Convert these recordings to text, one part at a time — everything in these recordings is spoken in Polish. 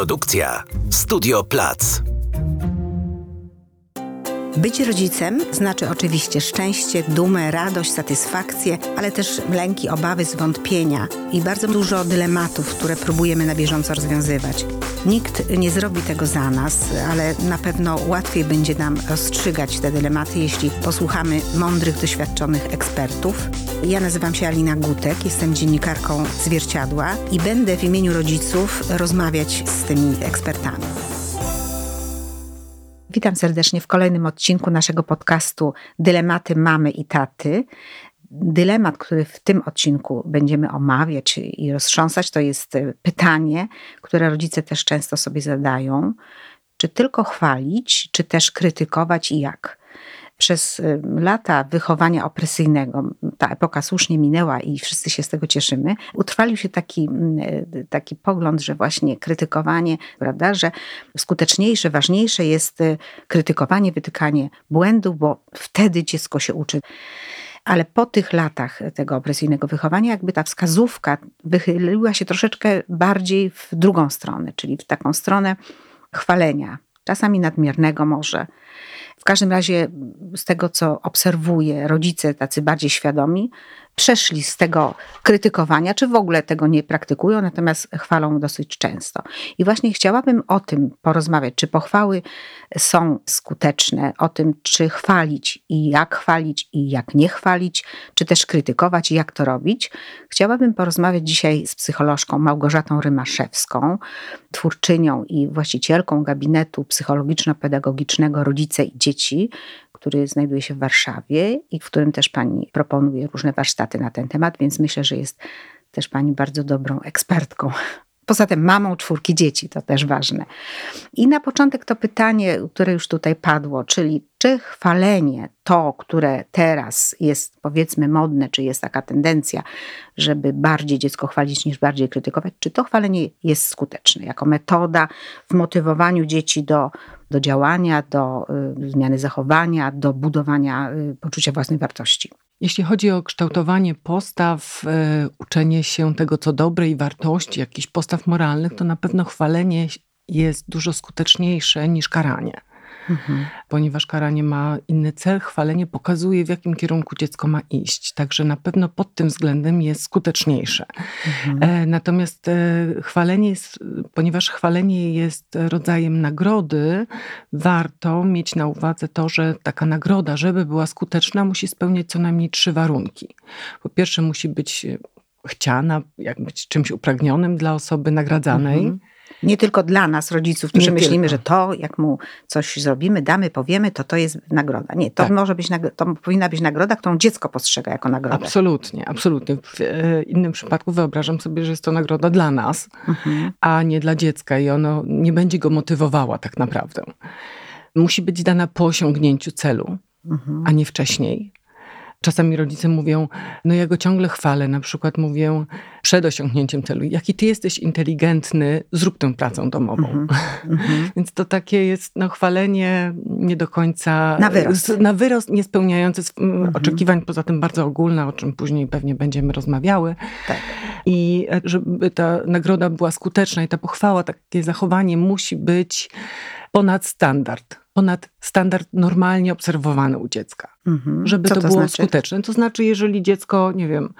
Produkcja Studio Plac. Być rodzicem znaczy oczywiście szczęście, dumę, radość, satysfakcję, ale też lęki, obawy, zwątpienia i bardzo dużo dylematów, które próbujemy na bieżąco rozwiązywać. Nikt nie zrobi tego za nas, ale na pewno łatwiej będzie nam rozstrzygać te dylematy, jeśli posłuchamy mądrych, doświadczonych ekspertów. Ja nazywam się Alina Gutek, jestem dziennikarką Zwierciadła i będę w imieniu rodziców rozmawiać z tymi ekspertami. Witam serdecznie w kolejnym odcinku naszego podcastu Dylematy mamy i taty. Dylemat, który w tym odcinku będziemy omawiać i roztrząsać, to jest pytanie, które rodzice też często sobie zadają: czy tylko chwalić, czy też krytykować i jak? Przez y, lata wychowania opresyjnego, ta epoka słusznie minęła i wszyscy się z tego cieszymy, utrwalił się taki, y, taki pogląd, że właśnie krytykowanie, prawda, że skuteczniejsze, ważniejsze jest y, krytykowanie, wytykanie błędów, bo wtedy dziecko się uczy. Ale po tych latach tego opresyjnego wychowania, jakby ta wskazówka wychyliła się troszeczkę bardziej w drugą stronę, czyli w taką stronę chwalenia, czasami nadmiernego może, w każdym razie, z tego co obserwuję, rodzice tacy bardziej świadomi przeszli z tego krytykowania, czy w ogóle tego nie praktykują, natomiast chwalą dosyć często. I właśnie chciałabym o tym porozmawiać, czy pochwały są skuteczne, o tym, czy chwalić i jak chwalić i jak nie chwalić, czy też krytykować i jak to robić. Chciałabym porozmawiać dzisiaj z psycholożką Małgorzatą Rymaszewską, twórczynią i właścicielką gabinetu psychologiczno-pedagogicznego Rodzice i Dzieci, który znajduje się w Warszawie i w którym też pani proponuje różne warsztaty na ten temat, więc myślę, że jest też pani bardzo dobrą ekspertką Poza tym mamą czwórki dzieci, to też ważne. I na początek to pytanie, które już tutaj padło, czyli czy chwalenie to, które teraz jest powiedzmy modne, czy jest taka tendencja, żeby bardziej dziecko chwalić niż bardziej krytykować, czy to chwalenie jest skuteczne jako metoda w motywowaniu dzieci do, do działania, do y, zmiany zachowania, do budowania y, poczucia własnej wartości? Jeśli chodzi o kształtowanie postaw, e, uczenie się tego, co dobre i wartości, jakichś postaw moralnych, to na pewno chwalenie jest dużo skuteczniejsze niż karanie. Mhm. Ponieważ karanie ma inny cel, chwalenie pokazuje, w jakim kierunku dziecko ma iść. Także na pewno pod tym względem jest skuteczniejsze. Mhm. E, natomiast e, chwalenie jest, ponieważ chwalenie jest rodzajem nagrody, warto mieć na uwadze to, że taka nagroda, żeby była skuteczna, musi spełniać co najmniej trzy warunki. Po pierwsze, musi być chciana, jak być czymś upragnionym dla osoby nagradzanej. Mhm. Nie tylko dla nas, rodziców, którzy nie myślimy, tylko. że to, jak mu coś zrobimy, damy, powiemy, to to jest nagroda. Nie, to tak. może być, to powinna być nagroda, którą dziecko postrzega jako nagrodę. Absolutnie, absolutnie. W e, innym przypadku wyobrażam sobie, że jest to nagroda dla nas, mhm. a nie dla dziecka i ono nie będzie go motywowała tak naprawdę. Musi być dana po osiągnięciu celu, mhm. a nie wcześniej. Czasami rodzice mówią, no ja go ciągle chwalę, na przykład mówię przed osiągnięciem celu, jaki ty jesteś inteligentny, zrób tę pracę domową. Mm -hmm. Więc to takie jest no, chwalenie nie do końca... Na wyrost. Na wyrost, niespełniające mm -hmm. oczekiwań, poza tym bardzo ogólne, o czym później pewnie będziemy rozmawiały. Tak. I żeby ta nagroda była skuteczna i ta pochwała, takie zachowanie musi być ponad standard ponad standard normalnie obserwowany u dziecka, mhm. żeby to, to, było znaczy? skuteczne. To znaczy, jeżeli dziecko, nie wiem,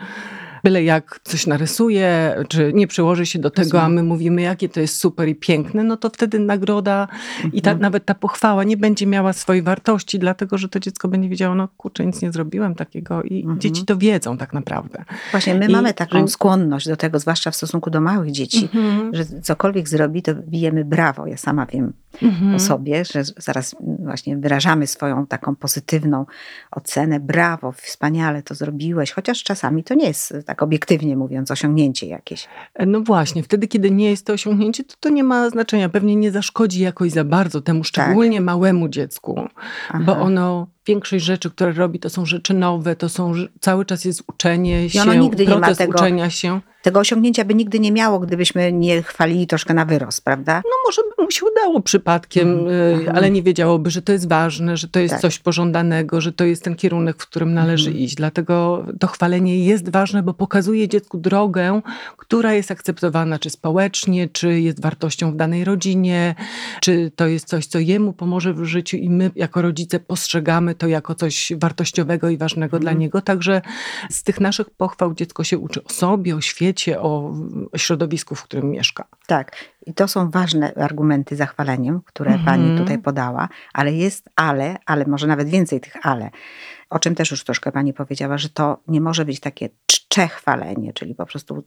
byle jak coś narysuje, czy nie przyłoży się do tego, a my mówimy, jakie to jest super i piękne, no to wtedy nagroda mhm. i ta, mhm. nawet ta pochwała nie będzie miała swojej wartości, dlatego że to dziecko będzie wiedziało, no kurczę, nic nie zrobiłem takiego i mhm. dzieci to wiedzą tak naprawdę. Właśnie my I, mamy taką skłonność do tego, zwłaszcza w stosunku do małych dzieci, mhm. że cokolwiek zrobi, to bijemy brawo. Ja sama wiem mhm. o sobie, że zaraz właśnie wyrażamy swoją taką pozytywną ocenę. Brawo, wspaniale to zrobiłeś, chociaż czasami to nie jest tak obiektywnie mówiąc, osiągnięcie jakieś. No właśnie, wtedy, kiedy nie jest to osiągnięcie, to to nie ma znaczenia. Pewnie nie zaszkodzi jakoś za bardzo temu, szczególnie tak. małemu dziecku, Aha. bo ono większość rzeczy, które robi, to są rzeczy nowe, to są cały czas jest uczenie się, I ono nigdy proces nie ma tego, uczenia się. Tego osiągnięcia by nigdy nie miało, gdybyśmy nie chwalili troszkę na wyrost, prawda? No może by mu się udało przypadkiem, Mhm. ale nie wiedziałoby, że to jest ważne, że to jest Tak. coś pożądanego, że to jest ten kierunek, w którym należy Mhm. iść. Dlatego to chwalenie jest ważne, bo pokazuje dziecku drogę, która jest akceptowana czy społecznie, czy jest wartością w danej rodzinie, czy to jest coś, co jemu pomoże w życiu i my jako rodzice postrzegamy to jako coś wartościowego i ważnego dla Mhm. niego. Także z tych naszych pochwał dziecko się uczy o sobie, o świecie, o o środowisku, w którym mieszka. Tak. I to są ważne argumenty za chwaleniem, które Mhm. pani tutaj podała, ale jest ale, ale może nawet więcej tych ale, o czym też już troszkę pani powiedziała, że to nie może być takie czcze chwalenie, czyli po prostu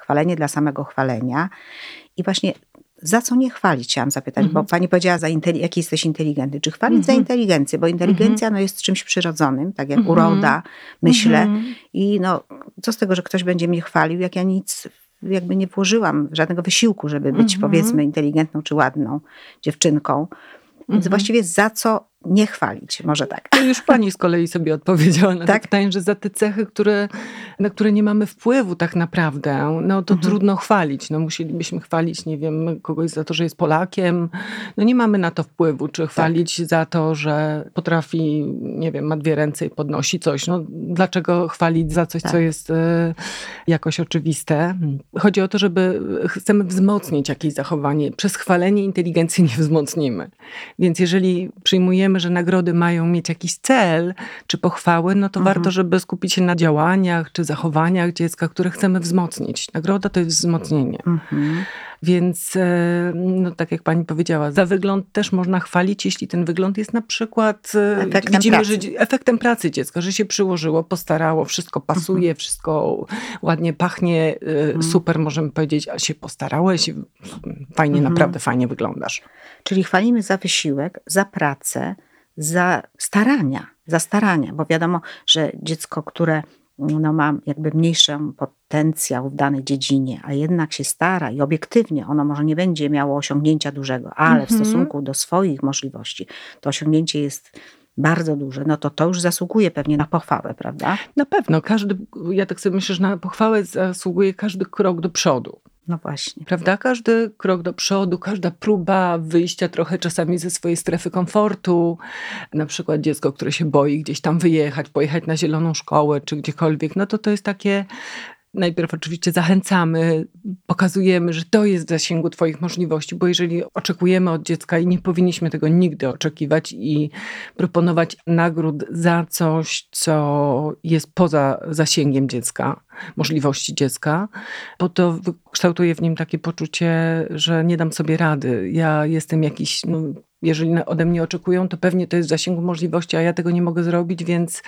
chwalenie dla samego chwalenia. I właśnie za co nie chwalić, chciałam zapytać, Mhm. bo pani powiedziała, za jaki jesteś inteligentny. Czy chwalić za Mhm. inteligencję? Bo inteligencja no, jest czymś przyrodzonym, tak jak Mhm. uroda, myślę. Mhm. I no, co z tego, że ktoś będzie mnie chwalił, jak ja nic jakby nie włożyłam żadnego wysiłku, żeby być Mhm. powiedzmy inteligentną czy ładną dziewczynką. Więc Mhm. właściwie za co nie chwalić, może tak. To już pani z kolei sobie odpowiedziała na Tak? to pytanie, że za te cechy, które, na które nie mamy wpływu tak naprawdę, no to Mhm. trudno chwalić. No musielibyśmy chwalić, nie wiem, kogoś za to, że jest Polakiem. No nie mamy na to wpływu. Tak. Czy chwalić za to, że potrafi, nie wiem, ma dwie ręce i podnosi coś. No dlaczego chwalić za coś, Tak. co jest e, jakoś oczywiste? Chodzi o to, żeby chcemy wzmocnić jakieś zachowanie. Przez chwalenie inteligencji nie wzmocnimy. Więc jeżeli przyjmujemy, że nagrody mają mieć jakiś cel czy pochwały, no to Mhm. warto, żeby skupić się na działaniach czy zachowaniach dziecka, które chcemy wzmocnić. Nagroda to jest wzmocnienie. Mhm. Więc, e, no tak jak pani powiedziała, za wygląd też można chwalić, jeśli ten wygląd jest na przykład e, Efektem widzimy, pracy. że efektem pracy dziecka, że się przyłożyło, postarało, wszystko pasuje, wszystko ładnie pachnie, e, Mhm. super możemy powiedzieć, a się postarałeś, fajnie, Mhm. naprawdę fajnie wyglądasz. Czyli chwalimy za wysiłek, za pracę, za starania, za starania, bo wiadomo, że dziecko, które no, ma jakby mniejszy potencjał w danej dziedzinie, a jednak się stara i obiektywnie ono może nie będzie miało osiągnięcia dużego, ale w Mhm. stosunku do swoich możliwości to osiągnięcie jest bardzo duże, no to to już zasługuje pewnie na pochwałę, prawda? Na pewno, każdy, ja tak sobie myślę, że na pochwałę zasługuje każdy krok do przodu. No właśnie. Prawda? Każdy krok do przodu, każda próba wyjścia trochę czasami ze swojej strefy komfortu. Na przykład dziecko, które się boi gdzieś tam wyjechać, pojechać na zieloną szkołę czy gdziekolwiek, no to to jest takie. Najpierw oczywiście zachęcamy, pokazujemy, że to jest w zasięgu Twoich możliwości, bo jeżeli oczekujemy od dziecka i nie powinniśmy tego nigdy oczekiwać i proponować nagród za coś, co jest poza zasięgiem dziecka, możliwości dziecka, bo to wykształtuje w nim takie poczucie, że nie dam sobie rady. Ja jestem jakiś, no, jeżeli ode mnie oczekują, to pewnie to jest w zasięgu możliwości, a ja tego nie mogę zrobić, więc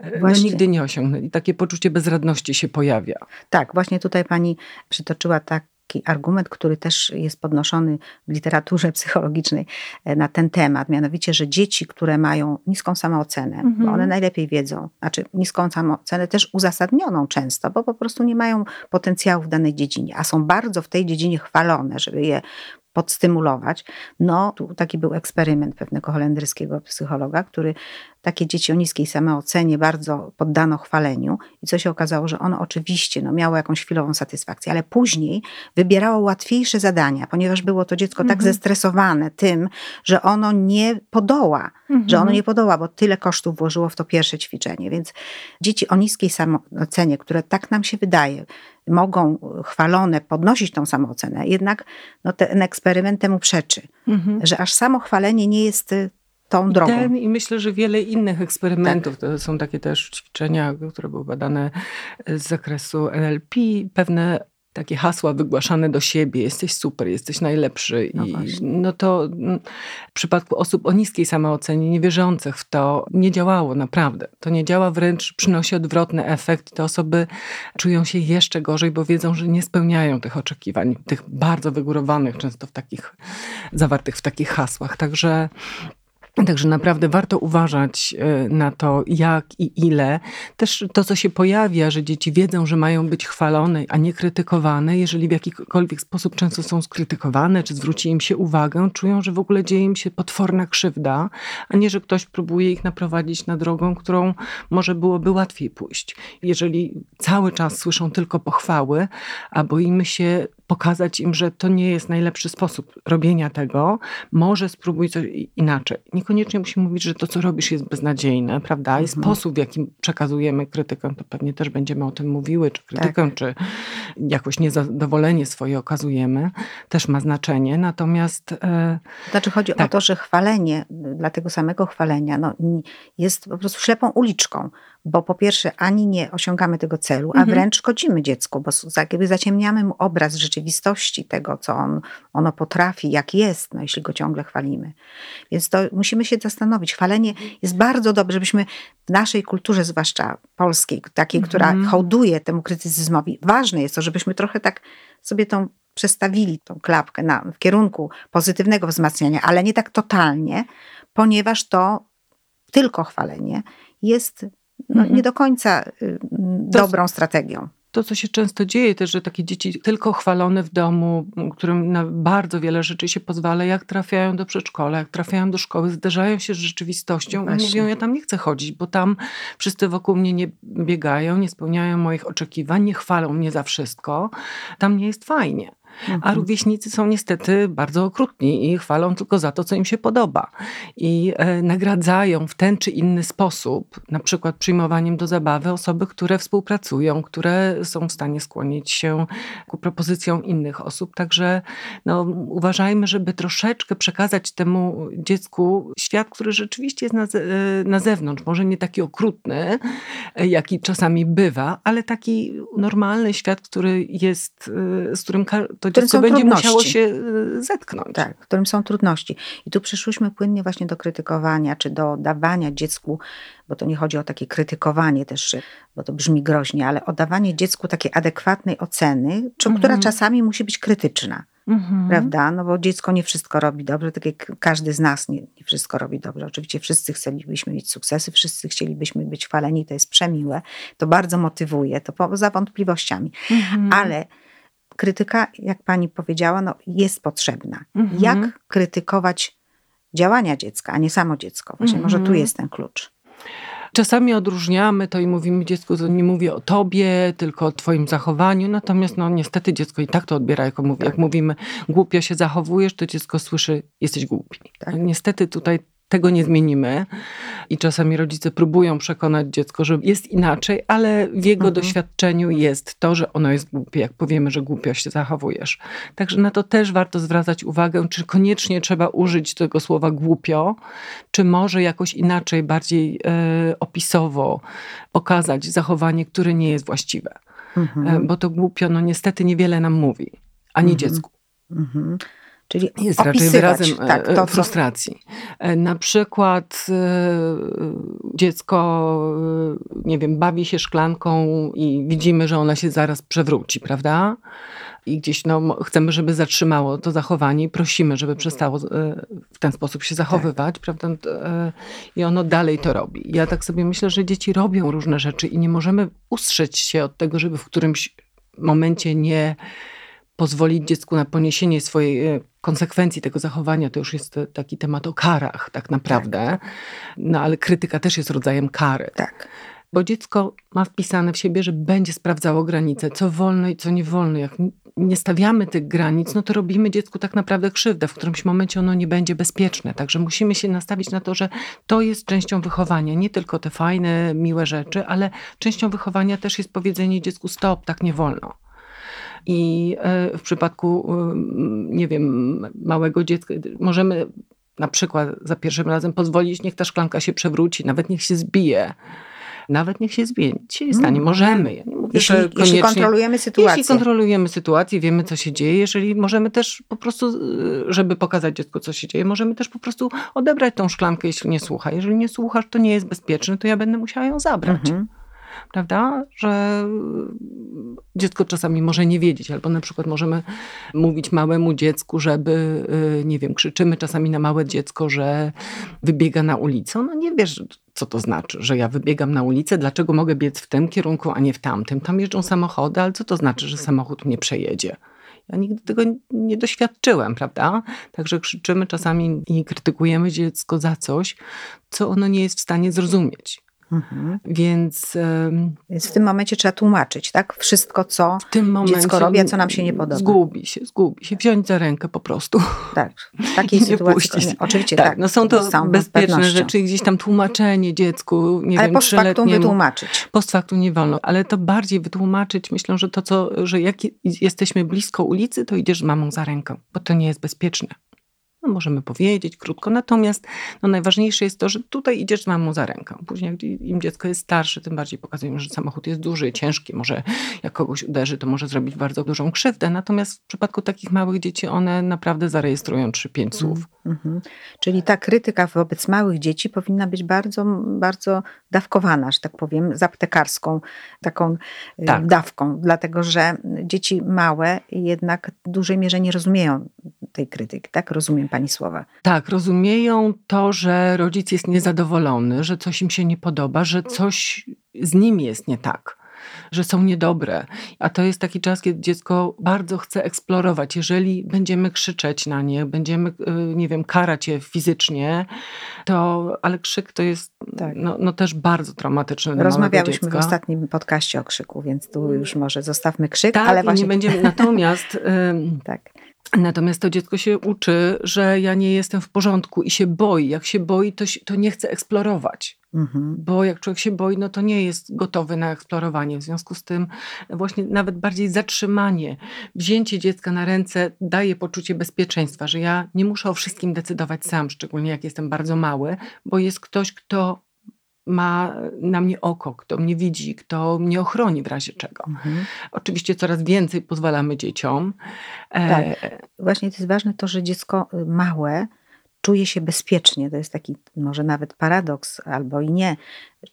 e, no, nigdy nie osiągnę. I takie poczucie bezradności się pojawia. Tak, właśnie tutaj pani przytoczyła taki argument, który też jest podnoszony w literaturze psychologicznej e, na ten temat, mianowicie, że dzieci, które mają niską samoocenę, Mhm. bo one najlepiej wiedzą, znaczy niską samoocenę też uzasadnioną często, bo po prostu nie mają potencjału w danej dziedzinie, a są bardzo w tej dziedzinie chwalone, żeby je podstymulować. No, tu taki był eksperyment pewnego holenderskiego psychologa, który takie dzieci o niskiej samoocenie bardzo poddano chwaleniu i co się okazało, że ono oczywiście no, miało jakąś chwilową satysfakcję, ale później wybierało łatwiejsze zadania, ponieważ było to dziecko tak Mhm. zestresowane tym, że ono nie podoła, że ono nie podoła, bo tyle kosztów włożyło w to pierwsze ćwiczenie. Więc dzieci o niskiej samoocenie, które tak nam się wydaje, mogą chwalone podnosić tą samoocenę, jednak no, ten eksperyment temu przeczy, Mhm. że aż samo chwalenie nie jest y, tą drogą. Ten i myślę, że wiele innych eksperymentów. To są takie też ćwiczenia, które były badane z zakresu NLP. Pewne takie hasła wygłaszane do siebie. Jesteś super, jesteś najlepszy. No I właśnie. no to mm, w przypadku osób o niskiej samoocenie, niewierzących w to, nie działało naprawdę. To nie działa, wręcz przynosi odwrotny efekt. Te osoby czują się jeszcze gorzej, bo wiedzą, że nie spełniają tych oczekiwań, tych bardzo wygórowanych, często w takich, zawartych w takich hasłach. Także Także naprawdę warto uważać e, na to, jak i ile. Też to, co się pojawia, że dzieci wiedzą, że mają być chwalone, a nie krytykowane. Jeżeli w jakikolwiek sposób często są skrytykowane, czy zwróci im się uwagę, czują, że w ogóle dzieje im się potworna krzywda, a nie, że ktoś próbuje ich naprowadzić na drogą, którą może byłoby łatwiej pójść. Jeżeli cały czas słyszą tylko pochwały, a boimy się pokazać im, że to nie jest najlepszy sposób robienia tego, może spróbuj coś inaczej. Niekoniecznie musimy mówić, że to, co robisz, jest beznadziejne, prawda? I mhm. sposób, w jakim przekazujemy krytykę, to pewnie też będziemy o tym mówiły, czy krytykę, tak. czy jakoś niezadowolenie swoje okazujemy, też ma znaczenie. Natomiast. E, znaczy, chodzi tak. o to, że chwalenie, dla tego samego chwalenia, no, jest po prostu ślepą uliczką bo po pierwsze ani nie osiągamy tego celu, a mhm. wręcz szkodzimy dziecku, bo jakby zaciemniamy mu obraz rzeczywistości tego, co on, ono potrafi, jak jest, no jeśli go ciągle chwalimy. Więc to musimy się zastanowić. Chwalenie jest bardzo dobre, żebyśmy w naszej kulturze, zwłaszcza polskiej, takiej, która mhm. hołduje temu krytycyzmowi, ważne jest to, żebyśmy trochę tak sobie tą przestawili tą klapkę na, w kierunku pozytywnego wzmacniania, ale nie tak totalnie, ponieważ to tylko chwalenie jest no, nie mhm. do końca y, dobrą strategią to, co się często dzieje też, że takie dzieci tylko chwalone w domu, którym na bardzo wiele rzeczy się pozwala, jak trafiają do przedszkola, jak trafiają do szkoły, zderzają się z rzeczywistością Właśnie. i mówią, ja tam nie chcę chodzić, bo tam wszyscy wokół mnie nie biegają, nie spełniają moich oczekiwań, nie chwalą mnie za wszystko, tam nie jest fajnie. Mhm. A rówieśnicy są niestety bardzo okrutni i chwalą tylko za to, co im się podoba. I e, nagradzają w ten czy inny sposób, na przykład przyjmowaniem do zabawy osoby, które współpracują, które są w stanie skłonić się ku propozycjom innych osób. Także no, uważajmy, żeby troszeczkę przekazać temu dziecku świat, który rzeczywiście jest na, e, na zewnątrz. Może nie taki okrutny, e, jaki czasami bywa, ale taki normalny świat, który jest, e, z którym to to dziecko będzie trudności. musiało się y, zetknąć. Tak, w którym są trudności. I tu przyszłyśmy płynnie właśnie do krytykowania, czy do dawania dziecku, bo to nie chodzi o takie krytykowanie też, bo to brzmi groźnie, ale o dawanie dziecku takiej adekwatnej oceny, czy, mhm. która czasami musi być krytyczna. Mhm. Prawda? No bo dziecko nie wszystko robi dobrze, tak jak każdy z nas nie, nie, wszystko robi dobrze. Oczywiście wszyscy chcielibyśmy mieć sukcesy, wszyscy chcielibyśmy być chwaleni, to jest przemiłe, to bardzo motywuje, to poza wątpliwościami. Mhm. Ale krytyka, jak pani powiedziała, no, jest potrzebna. Mhm. Jak krytykować działania dziecka, a nie samo dziecko? Właśnie mhm. może tu jest ten klucz. Czasami odróżniamy to i mówimy dziecku, że nie mówię o tobie, tylko o twoim zachowaniu, natomiast no niestety dziecko i tak to odbiera, jak, mówi, tak. jak mówimy głupio się zachowujesz, to dziecko słyszy jesteś głupi. Tak. Niestety tutaj tego nie zmienimy. I czasami rodzice próbują przekonać dziecko, że jest inaczej, ale w jego mhm. doświadczeniu jest to, że ono jest głupie, jak powiemy, że głupio się zachowujesz. Także na to też warto zwracać uwagę, czy koniecznie trzeba użyć tego słowa głupio, czy może jakoś inaczej, bardziej e, opisowo pokazać zachowanie, które nie jest właściwe. Mhm. E, bo to głupio, no niestety niewiele nam mówi, ani mhm. dziecku. Mhm. Czyli jest raczej wyrazem tak, e, to, frustracji. Co... Na przykład e, dziecko, e, nie wiem, bawi się szklanką i widzimy, że ona się zaraz przewróci, prawda? I gdzieś no, chcemy, żeby zatrzymało to zachowanie i prosimy, żeby przestało w ten sposób się zachowywać, tak. prawda? I ono dalej to robi. Ja tak sobie myślę, że dzieci robią różne rzeczy i nie możemy ustrzec się od tego, żeby w którymś momencie nie pozwolić dziecku na poniesienie swojej e, konsekwencji tego zachowania, to już jest taki temat o karach tak naprawdę. Tak. No ale krytyka też jest rodzajem kary. Tak. Bo dziecko ma wpisane w siebie, że będzie sprawdzało granice, co wolno i co nie wolno. Jak nie stawiamy tych granic, no to robimy dziecku tak naprawdę krzywdę. W którymś momencie ono nie będzie bezpieczne. Także musimy się nastawić na to, że to jest częścią wychowania. Nie tylko te fajne, miłe rzeczy, ale częścią wychowania też jest powiedzenie dziecku stop, tak nie wolno. I e, w przypadku, nie wiem, małego dziecka, możemy na przykład za pierwszym razem pozwolić, niech ta szklanka się przewróci, nawet niech się zbije. Nawet niech się zbije. Się nie stanie. Możemy. Ja nie mówię, jeśli, że jeśli kontrolujemy sytuację. Jeśli kontrolujemy sytuację, wiemy, co się dzieje. Jeżeli możemy też po prostu, e, żeby pokazać dziecku, co się dzieje, możemy też po prostu odebrać tą szklankę, jeśli nie słucha. Jeżeli nie słuchasz, to nie jest bezpieczne, to ja będę musiała ją zabrać. -hmm. Prawda? Że dziecko czasami może nie wiedzieć, albo na przykład możemy mówić małemu dziecku, żeby, y, nie wiem, krzyczymy czasami na małe dziecko, że wybiega na ulicę. No nie wiesz, co to znaczy, że ja wybiegam na ulicę, dlaczego mogę biec w tym kierunku, a nie w tamtym. Tam jeżdżą samochody, ale co to znaczy, że samochód mnie przejedzie? Ja nigdy tego nie doświadczyłem, prawda? Także krzyczymy czasami i krytykujemy dziecko za coś, co ono nie jest w stanie zrozumieć. Mhm. Więc, Więc w tym momencie trzeba tłumaczyć, tak? Wszystko, co w tym momencie dziecko robi, a co nam się nie podoba. Zgubi się, zgubi się. Wziąć za rękę po prostu. Tak, w takiej sytuacji. Nie, oczywiście tak. tak. No są to bezpieczne rzeczy, gdzieś tam tłumaczenie dziecku, nie ale wiem, post factum wytłumaczyć. Post factum nie wolno, ale to bardziej wytłumaczyć, myślę, że to, co, że jak jesteśmy blisko ulicy, to idziesz z mamą za rękę, bo to nie jest bezpieczne. No, możemy powiedzieć krótko, natomiast no, najważniejsze jest to, że tutaj idziesz z mamą za rękę. Później, im dziecko jest starsze, tym bardziej pokazujemy, że samochód jest duży, ciężki, może jak kogoś uderzy, to może zrobić bardzo dużą krzywdę. Natomiast w przypadku takich małych dzieci one naprawdę zarejestrują 3-5 słów. Mm -hmm. Czyli ta krytyka wobec małych dzieci powinna być bardzo, bardzo dawkowana, że tak powiem, z aptekarską taką y, tak. dawką, dlatego że dzieci małe jednak w dużej mierze nie rozumieją tej krytyki, tak? Rozumiem pani słowa. Tak, rozumieją to, że rodzic jest niezadowolony, że coś im się nie podoba, że coś z nim jest nie tak że są niedobre. A to jest taki czas, kiedy dziecko bardzo chce eksplorować. Jeżeli będziemy krzyczeć na nie, będziemy, y, nie wiem, karać je fizycznie, to, ale krzyk to jest tak. no, no też bardzo traumatyczny dla Rozmawiałyśmy w ostatnim podcaście o krzyku, więc tu już może zostawmy krzyk, tak, ale właśnie... nie będziemy, natomiast... tak. Natomiast to dziecko się uczy, że ja nie jestem w porządku i się boi. Jak się boi, to, to nie chce eksplorować. Mhm. Bo jak człowiek się boi, no to nie jest gotowy na eksplorowanie. W związku z tym właśnie nawet bardziej zatrzymanie, wzięcie dziecka na ręce daje poczucie bezpieczeństwa, że ja nie muszę o wszystkim decydować sam, szczególnie jak jestem bardzo mały, bo jest ktoś, kto ma na mnie oko, kto mnie widzi, kto mnie ochroni w razie czego. Mhm. Oczywiście coraz więcej pozwalamy dzieciom. E, tak. Właśnie to jest ważne to, że dziecko małe czuje się bezpiecznie. To jest taki może nawet paradoks, albo i nie.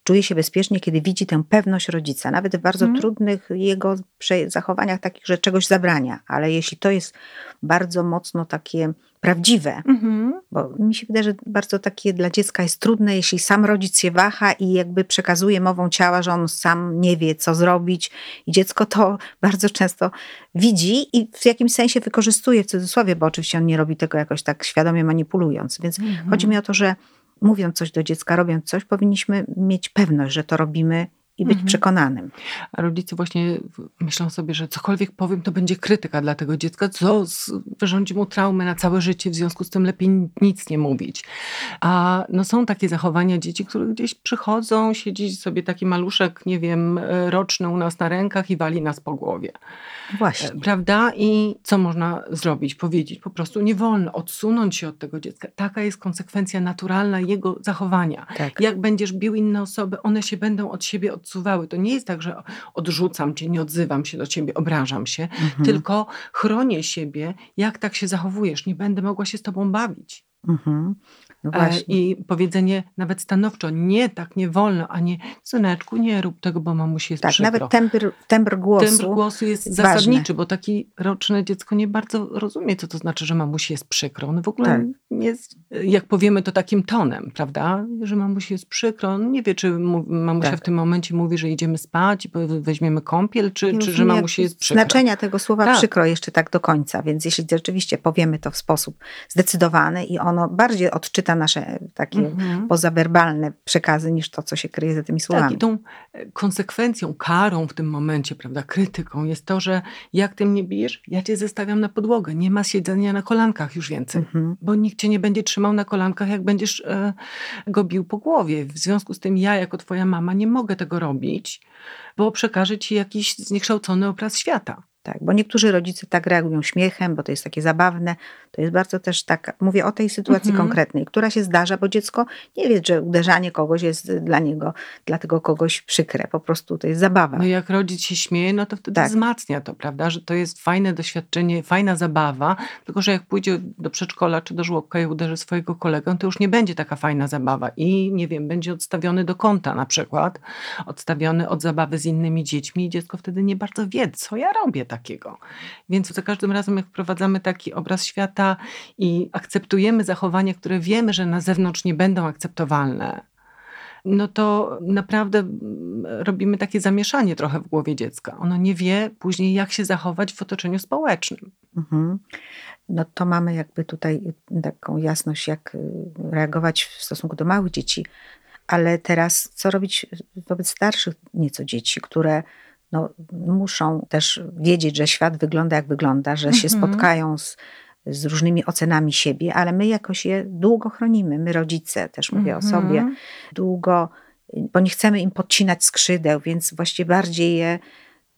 Czuje się bezpiecznie, kiedy widzi tę pewność rodzica, nawet w bardzo hmm. trudnych jego zachowaniach, takich, że czegoś zabrania. Ale jeśli to jest bardzo mocno takie prawdziwe, mm-hmm. bo mi się wydaje, że bardzo takie dla dziecka jest trudne, jeśli sam rodzic się waha i jakby przekazuje mową ciała, że on sam nie wie, co zrobić, i dziecko to bardzo często widzi i w jakimś sensie wykorzystuje w cudzysłowie, bo oczywiście on nie robi tego jakoś tak świadomie manipulując. Więc mm-hmm. chodzi mi o to, że mówiąc coś do dziecka, robiąc coś, powinniśmy mieć pewność, że to robimy i być mhm. przekonanym. A rodzice właśnie myślą sobie, że cokolwiek powiem, to będzie krytyka dla tego dziecka, co wyrządzi mu traumę na całe życie, w związku z tym lepiej nic nie mówić. A no są takie zachowania dzieci, które gdzieś przychodzą, siedzi sobie taki maluszek, nie wiem, roczny u nas na rękach i wali nas po głowie. Właśnie. E, prawda? I co można zrobić? Powiedzieć po prostu nie wolno, odsunąć się od tego dziecka. Taka jest konsekwencja naturalna jego zachowania. Tak. Jak będziesz bił inne osoby, one się będą od siebie od odsuwały. To nie jest tak, że odrzucam cię, nie odzywam się do ciebie, obrażam się, mhm. tylko chronię siebie, jak tak się zachowujesz. Nie będę mogła się z tobą bawić. Mhm. No e, I powiedzenie nawet stanowczo, nie, tak nie wolno, a nie, syneczku, nie rób tego, bo mamusi jest tak, przykro. nawet tembr, tembr głosu. Tembr głosu jest ważny. zasadniczy, bo taki roczne dziecko nie bardzo rozumie, co to znaczy, że mamusi jest przykro. On w ogóle tak. jest, jak powiemy to takim tonem, prawda, że mamusi jest przykro. On nie wie, czy mamusia tak. w tym momencie mówi, że idziemy spać i weźmiemy kąpiel, czy, czy że mamusi jest przykro. Znaczenia tego słowa tak. przykro jeszcze tak do końca, więc jeśli rzeczywiście powiemy to w sposób zdecydowany i ono bardziej odczyta nasze takie mhm. pozawerbalne przekazy niż to, co się kryje za tymi słowami. Tak, i tą e, konsekwencją, karą w tym momencie, prawda, krytyką jest to, że jak ty mnie bijesz, ja cię zestawiam na podłogę. Nie ma siedzenia na kolankach już więcej, mhm. bo nikt cię nie będzie trzymał na kolankach, jak będziesz e, go bił po głowie. W związku z tym ja, jako twoja mama, nie mogę tego robić, bo przekażę ci jakiś zniekształcony obraz świata. Tak, bo niektórzy rodzice tak reagują śmiechem, bo to jest takie zabawne. To jest bardzo też tak, mówię o tej sytuacji Mhm. konkretnej, która się zdarza, bo dziecko nie wie, że uderzanie kogoś jest dla niego, dla tego kogoś przykre. Po prostu to jest zabawa. No jak rodzic się śmieje, no to wtedy Tak. wzmacnia to, prawda? Że to jest fajne doświadczenie, fajna zabawa, tylko że jak pójdzie do przedszkola czy do żłobka i uderzy swojego kolegę, to już nie będzie taka fajna zabawa i nie wiem, będzie odstawiony do kąta na przykład, odstawiony od zabawy z innymi dziećmi i dziecko wtedy nie bardzo wie, co ja robię takiego. Więc za każdym razem, jak wprowadzamy taki obraz świata i akceptujemy zachowania, które wiemy, że na zewnątrz nie będą akceptowalne, no to naprawdę mm, robimy takie zamieszanie trochę w głowie dziecka. Ono nie wie później, jak się zachować w otoczeniu społecznym. Mhm. No to mamy jakby tutaj taką jasność, jak y, reagować w stosunku do małych dzieci. Ale teraz co robić wobec starszych nieco dzieci, które no, muszą też wiedzieć, że świat wygląda jak wygląda, że się Mhm. spotkają z, z różnymi ocenami siebie, ale my jakoś je długo chronimy. My rodzice, też mówię o sobie, Mhm. długo, bo nie chcemy im podcinać skrzydeł, więc właściwie bardziej je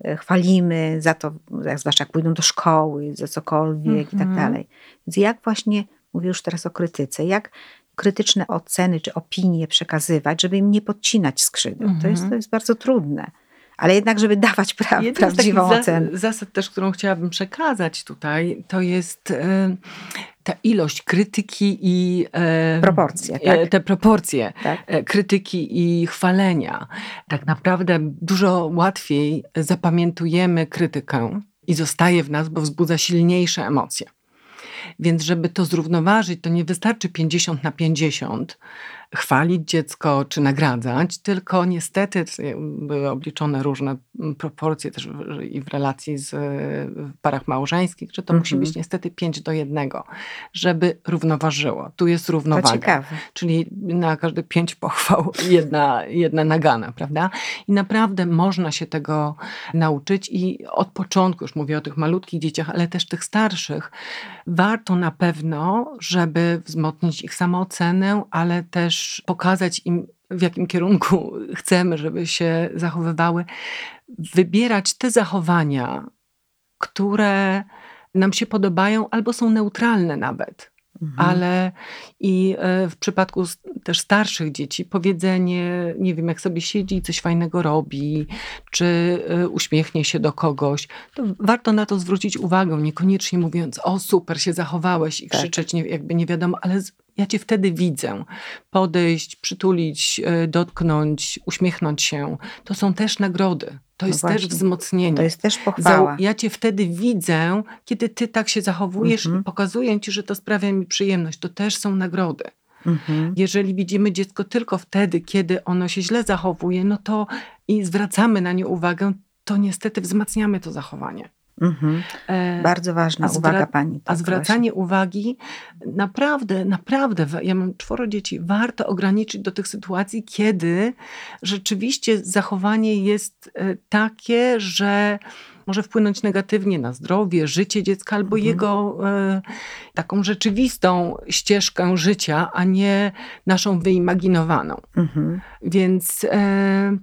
e, chwalimy za to, jak- zwłaszcza jak pójdą do szkoły, za cokolwiek i tak Mhm. dalej. Więc jak właśnie, mówię już teraz o krytyce, jak krytyczne oceny czy opinie przekazywać, żeby im nie podcinać skrzydeł. To, jest, to jest bardzo trudne. Ale jednak, żeby dawać pra- Jedna z prawdziwą takich ocenę. za, zasad też, którą chciałabym przekazać tutaj, to jest e, ta ilość krytyki i e, Proporcje, e, tak? te proporcje Tak? e, krytyki i chwalenia. Tak naprawdę dużo łatwiej zapamiętujemy krytykę i zostaje w nas, bo wzbudza silniejsze emocje. Więc żeby to zrównoważyć, to nie wystarczy 50 na 50 chwalić dziecko czy nagradzać, tylko niestety były obliczone różne proporcje też i w relacji z, w parach małżeńskich, że to musi Mhm. być niestety 5 do 1, żeby równoważyło. Tu jest To równowaga. ciekawe. Czyli na każde pięć pochwał jedna, jedna nagana, prawda? I naprawdę można się tego nauczyć i od początku, już mówię o tych malutkich dzieciach, ale też tych starszych, warto na pewno, żeby wzmocnić ich samoocenę, ale też pokazać im, w jakim kierunku chcemy, żeby się zachowywały, wybierać te zachowania, które nam się podobają albo są neutralne nawet. Mhm. Ale i e, w przypadku też starszych dzieci, powiedzenie, nie wiem, jak sobie siedzi i coś fajnego robi, czy e, uśmiechnie się do kogoś, to warto na to zwrócić uwagę, niekoniecznie mówiąc, o super, się zachowałeś i Tak. krzyczeć, nie, jakby nie wiadomo, ale ja cię wtedy widzę. Podejść, przytulić, e, dotknąć, uśmiechnąć się, to są też nagrody. To No jest też właśnie. wzmocnienie. To jest też pochwała. ja cię wtedy widzę, kiedy ty tak się zachowujesz Mhm. i pokazuję ci, że to sprawia mi przyjemność. To też są nagrody. Mhm. Jeżeli widzimy dziecko tylko wtedy, kiedy ono się źle zachowuje, no to i zwracamy na nie uwagę, to niestety wzmacniamy to zachowanie. Mhm. E, Bardzo ważna a zwra- uwaga pani. a tak, zwracanie uwagi, naprawdę, naprawdę, ja mam czworo dzieci, warto ograniczyć do tych sytuacji, kiedy rzeczywiście zachowanie jest e, takie, że może wpłynąć negatywnie na zdrowie, życie dziecka albo Mhm. jego e, taką rzeczywistą ścieżkę życia, a nie naszą wyimaginowaną. Mhm. Więc e,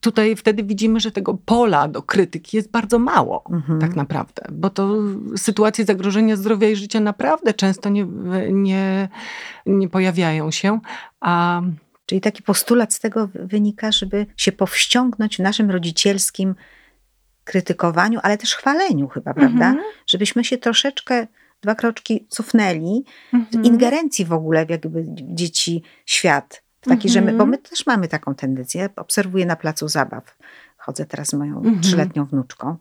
tutaj wtedy widzimy, że tego pola do krytyki jest bardzo mało Mhm. tak naprawdę, bo to sytuacje zagrożenia zdrowia i życia naprawdę często nie, nie, nie pojawiają się, a Czyli taki postulat z tego wynika, żeby się powściągnąć w naszym rodzicielskim krytykowaniu, ale też chwaleniu chyba, prawda? Mhm. Żebyśmy się troszeczkę, dwa kroczki cofnęli w Mhm. ingerencji w ogóle w jakby dzieci świat. Taki, że my, bo Mhm. my też mamy taką tendencję. Obserwuję na placu zabaw. Chodzę teraz z moją Mhm. trzyletnią wnuczką.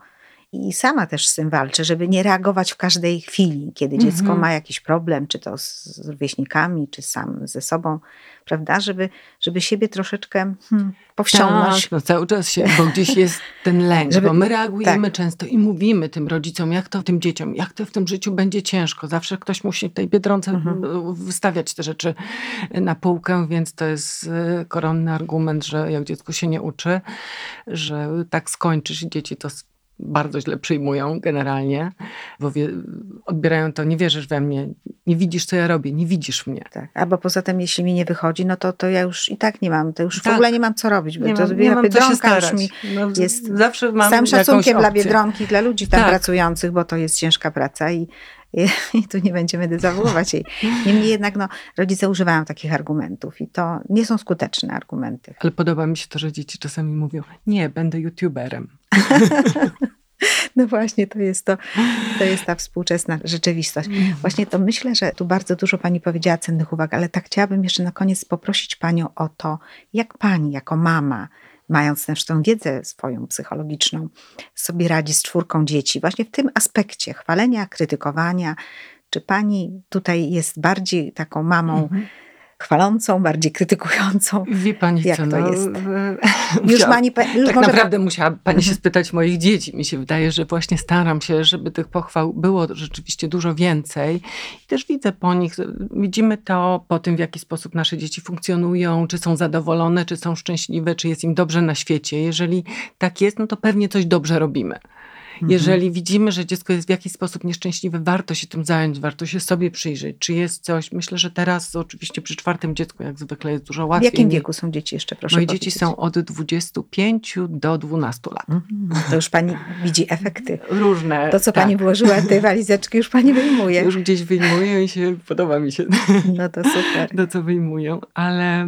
I sama też z tym walczę, żeby nie reagować w każdej chwili, kiedy dziecko Mhm. ma jakiś problem, czy to z, z rówieśnikami, czy sam ze sobą, prawda? Żeby, żeby siebie troszeczkę hmm, powściągnąć. Tak, no cały czas się, bo gdzieś jest ten lęk, Żeby- bo my reagujemy tak. często i mówimy tym rodzicom, jak to tym dzieciom, jak to w tym życiu będzie ciężko. Zawsze ktoś musi w tej Biedronce Mhm. wystawiać te rzeczy na półkę, więc to jest e, koronny argument, że jak dziecko się nie uczy, że tak skończysz i dzieci to bardzo źle przyjmują generalnie, bo odbierają to, nie wierzysz we mnie, Nie widzisz, co ja robię, nie widzisz mnie. Tak. Albo poza tym, jeśli mi nie wychodzi, no to, to ja już i tak nie mam, to już Tak. w ogóle nie mam co robić, bo Nie to mam, nie mam co się już mi No, jest zawsze mam jakąś szacunkiem dla. Biedronki, dla ludzi tam Tak. pracujących, bo to jest ciężka praca i, i, i tu nie będziemy dezawuować jej. Niemniej jednak no, rodzice używają takich argumentów i to nie są skuteczne argumenty. Ale podoba mi się to, że dzieci czasami mówią, nie, będę youtuberem. No właśnie, to jest to, to jest ta współczesna rzeczywistość. Właśnie to myślę, że tu bardzo dużo Pani powiedziała cennych uwag, ale tak chciałabym jeszcze na koniec poprosić Panią o to, jak Pani jako mama, mając też tą wiedzę swoją psychologiczną, sobie radzi z czwórką dzieci, właśnie w tym aspekcie chwalenia, krytykowania. Czy Pani tutaj jest bardziej taką mamą Mhm. Chwalącą, bardziej krytykującą? Wie pani Jak co, to no, jest? Już Pani, już tak może naprawdę musiała pani się Mhm. spytać moich dzieci. Mi się wydaje, że właśnie staram się, żeby tych pochwał było rzeczywiście dużo więcej. I też widzę po nich, widzimy to po tym, w jaki sposób nasze dzieci funkcjonują, czy są zadowolone, czy są szczęśliwe, czy jest im dobrze na świecie. Jeżeli tak jest, no to pewnie coś dobrze robimy. Mhm. Jeżeli widzimy, że dziecko jest w jakiś sposób nieszczęśliwe, warto się tym zająć, warto się sobie przyjrzeć, czy jest coś. Myślę, że teraz oczywiście przy czwartym dziecku, jak zwykle, jest dużo w łatwiej. jakim Nie- wieku są dzieci jeszcze, proszę Moje powiedzieć? dzieci są od 25 do 12 lat. Mhm. To już Pani widzi efekty. Różne. To, co tak. pani włożyła, te walizeczki już pani wyjmuje. Już gdzieś wyjmują i się podoba mi się No to super. to, co wyjmują, ale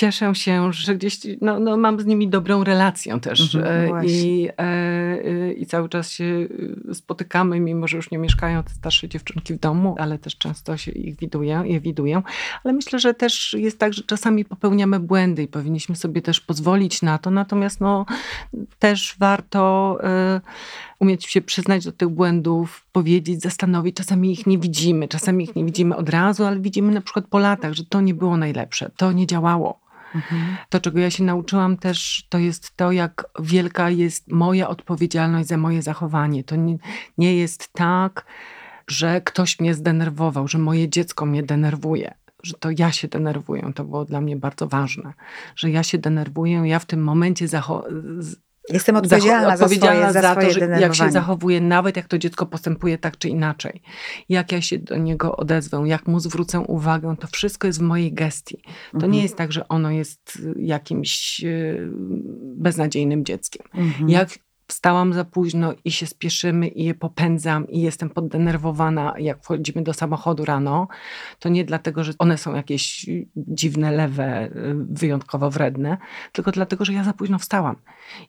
cieszę się, że gdzieś no, no, mam z nimi dobrą relację też Mhm, e, i, e, e, i cały czas się e, spotykamy, mimo że już nie mieszkają te starsze dziewczynki w domu, ale też często się ich widuję, je widuję. Ale myślę, że też jest tak, że czasami popełniamy błędy i powinniśmy sobie też pozwolić na to, natomiast no, też warto e, umieć się przyznać do tych błędów, powiedzieć, zastanowić. Czasami ich nie widzimy, czasami ich nie widzimy od razu, ale widzimy na przykład po latach, że to nie było najlepsze, to nie działało. Mhm. To, czego ja się nauczyłam też, to jest to, jak wielka jest moja odpowiedzialność za moje zachowanie. To nie, nie jest tak, że ktoś mnie zdenerwował, że moje dziecko mnie denerwuje. Że to ja się denerwuję, to było dla mnie bardzo ważne. Że ja się denerwuję, ja w tym momencie Jestem odpowiedzialna, Zacho- odpowiedzialna za swoje, za to, że jak się zachowuje, nawet jak to dziecko postępuje tak czy inaczej. Jak ja się do niego odezwę, jak mu zwrócę uwagę, to wszystko jest w mojej gestii. To Mhm. nie jest tak, że ono jest y, jakimś y, beznadziejnym dzieckiem. Mhm. Jak wstałam za późno i się spieszymy i je popędzam i jestem poddenerwowana, jak wchodzimy do samochodu rano, to nie dlatego, że one są jakieś dziwne, lewe, y, wyjątkowo wredne, tylko dlatego, że ja za późno wstałam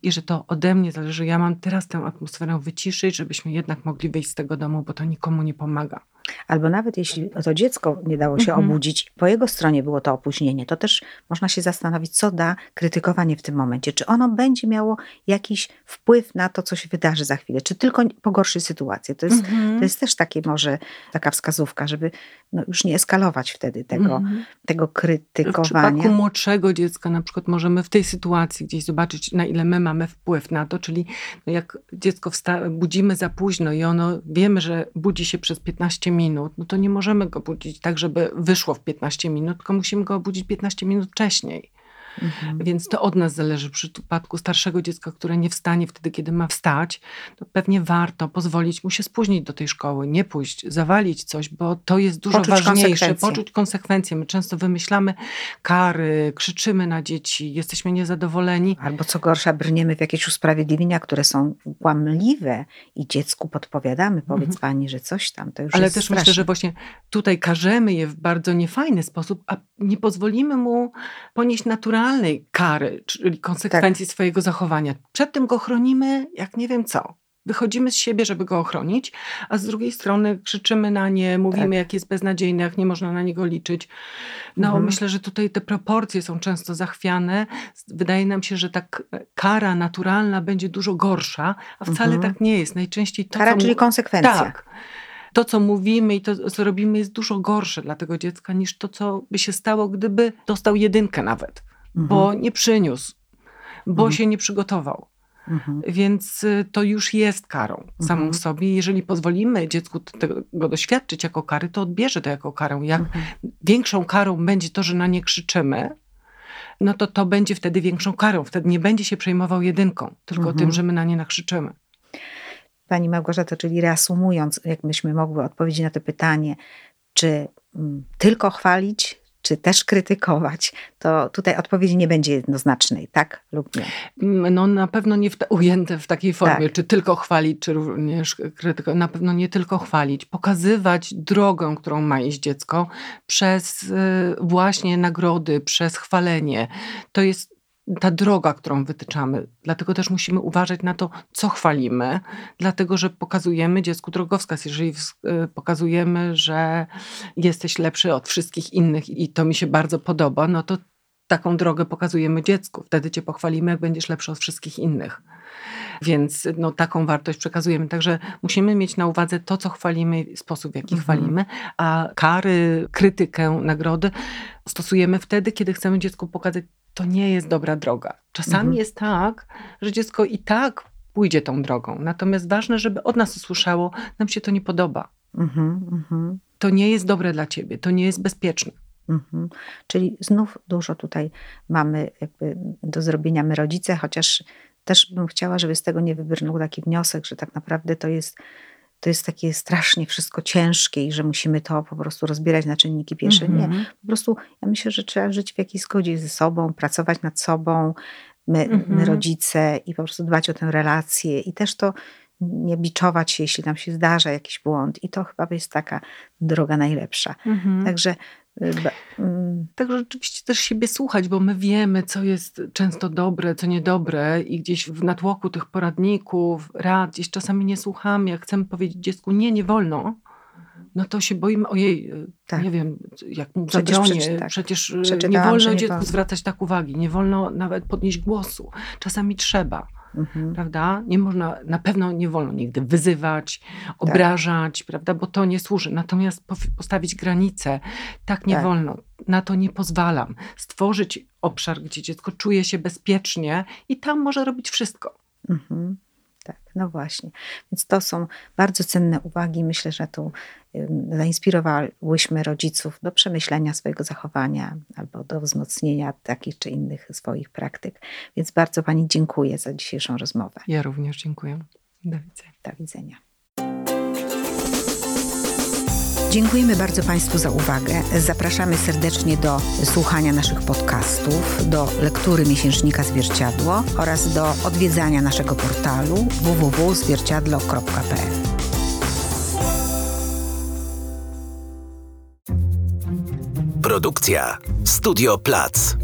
i że to ode mnie zależy. Ja mam teraz tę atmosferę wyciszyć, żebyśmy jednak mogli wyjść z tego domu, bo to nikomu nie pomaga. Albo nawet jeśli to dziecko nie dało się Mhm. obudzić, po jego stronie było to opóźnienie, to też można się zastanowić, co da krytykowanie w tym momencie. Czy ono będzie miało jakiś wpływ na to, co się wydarzy za chwilę, czy tylko pogorszy sytuację. To jest, Mhm. to jest też takie może taka wskazówka, żeby no, już nie eskalować wtedy tego, Mhm. tego W krytykowania. przypadku młodszego dziecka na przykład możemy w tej sytuacji gdzieś zobaczyć, na ile my mamy wpływ na to, czyli no jak dziecko budzimy za późno i ono wiemy, że budzi się przez 15 minut, no to nie możemy go budzić tak, żeby wyszło w 15 minut, tylko musimy go obudzić 15 minut wcześniej. Mhm. Więc to od nas zależy. W przypadku starszego dziecka, które nie wstanie wtedy, kiedy ma wstać, to pewnie warto pozwolić mu się spóźnić do tej szkoły, nie pójść, zawalić coś, bo to jest dużo Poczuć ważniejsze. konsekwencje. Poczuć konsekwencje. My często wymyślamy kary, krzyczymy na dzieci, jesteśmy niezadowoleni. Albo co gorsza, brniemy w jakieś usprawiedliwienia, które są kłamliwe i dziecku podpowiadamy, powiedz Mhm. pani, że coś tam, to już Ale jest też straszne. myślę, że właśnie tutaj karzemy je w bardzo niefajny sposób, a nie pozwolimy mu ponieść naturalnej kary, czyli konsekwencji Tak. swojego zachowania. Przed tym go chronimy, jak nie wiem co. Wychodzimy z siebie, żeby go ochronić, a z drugiej strony krzyczymy na nie, mówimy, Tak. jak jest beznadziejny, jak nie można na niego liczyć. No, Mhm. myślę, że tutaj te proporcje są często zachwiane. Wydaje nam się, że ta k- kara naturalna będzie dużo gorsza, a wcale Mhm. tak nie jest. Najczęściej to, Kara, co czyli konsekwencja. tak. To, co mówimy i to, co robimy, jest dużo gorsze dla tego dziecka niż to, co by się stało, gdyby dostał jedynkę nawet, bo nie przyniósł, bo Mhm. się nie przygotował. Mhm. Więc y, to już jest karą samą Mhm. sobie. Jeżeli pozwolimy dziecku tego doświadczyć jako kary, to odbierze to jako karę. Jak Mhm. większą karą będzie to, że na nie krzyczymy, no to to będzie wtedy większą karą. Wtedy nie będzie się przejmował jedynką, tylko Mhm. tym, że my na nie nakrzyczymy. Pani Małgorzato, czyli reasumując, jak myśmy mogły odpowiedzieć na to pytanie, czy mm, tylko chwalić, czy też krytykować, to tutaj odpowiedzi nie będzie jednoznacznej, tak lub nie? Mm, no na pewno nie w te, ujęte w takiej formie, tak. czy tylko chwalić, czy również krytykować. Na pewno nie tylko chwalić, pokazywać drogę, którą ma iść dziecko przez y, właśnie nagrody, przez chwalenie. To jest ta droga, którą wytyczamy. Dlatego też musimy uważać na to, co chwalimy, dlatego że pokazujemy dziecku drogowskaz. Jeżeli y, pokazujemy, że jesteś lepszy od wszystkich innych i to mi się bardzo podoba, no to taką drogę pokazujemy dziecku. Wtedy cię pochwalimy, jak będziesz lepszy od wszystkich innych. Więc no, taką wartość przekazujemy. Także musimy mieć na uwadze to, co chwalimy, sposób, w jaki mhm. chwalimy, a kary, krytykę, nagrody stosujemy wtedy, kiedy chcemy dziecku pokazać, to nie jest dobra droga. Czasami mhm. jest tak, że dziecko i tak pójdzie tą drogą. Natomiast ważne, żeby od nas usłyszało, nam się to nie podoba. Mhm, mhm. To nie jest dobre dla ciebie, to nie jest bezpieczne. Mhm. Czyli znów dużo tutaj mamy do zrobienia my rodzice, chociaż też bym chciała, żeby z tego nie wybrnął taki wniosek, że tak naprawdę to jest, to jest takie strasznie wszystko ciężkie i że musimy to po prostu rozbierać na czynniki pierwsze. Nie, mhm. po prostu ja myślę, że trzeba żyć w jakiejś zgodzie ze sobą, pracować nad sobą, my, my mhm. rodzice i po prostu dbać o tę relację i też to nie biczować się, jeśli nam się zdarza jakiś błąd. I to chyba jest taka droga najlepsza. Mhm. Także Mm. Także rzeczywiście też siebie słuchać, bo my wiemy, co jest często dobre, co niedobre i gdzieś w natłoku tych poradników, rad, gdzieś czasami nie słuchamy, jak chcemy powiedzieć dziecku nie, nie wolno, no to się boimy, ojej, tak. nie wiem, jak mu przecież, zabronię, tak. przecież nie wolno dziecku nie zwracać tak uwagi, nie wolno nawet podnieść głosu. Czasami trzeba. Mhm. Prawda? Nie można, na pewno nie wolno nigdy wyzywać, obrażać, tak. prawda? Bo to nie służy. Natomiast postawić granice, tak nie tak. wolno, na to nie pozwalam. Stworzyć obszar, gdzie dziecko czuje się bezpiecznie i tam może robić wszystko. Mhm. Tak, no właśnie. Więc to są bardzo cenne uwagi. Myślę, że tu zainspirowałyśmy rodziców do przemyślenia swojego zachowania albo do wzmocnienia takich czy innych swoich praktyk. Więc bardzo Pani dziękuję za dzisiejszą rozmowę. Ja również dziękuję. Do widzenia. Do widzenia. Dziękujemy bardzo Państwu za uwagę. Zapraszamy serdecznie do słuchania naszych podcastów, do lektury miesięcznika Zwierciadło oraz do odwiedzania naszego portalu www.zwierciadlo.pl. Produkcja Studio Plac.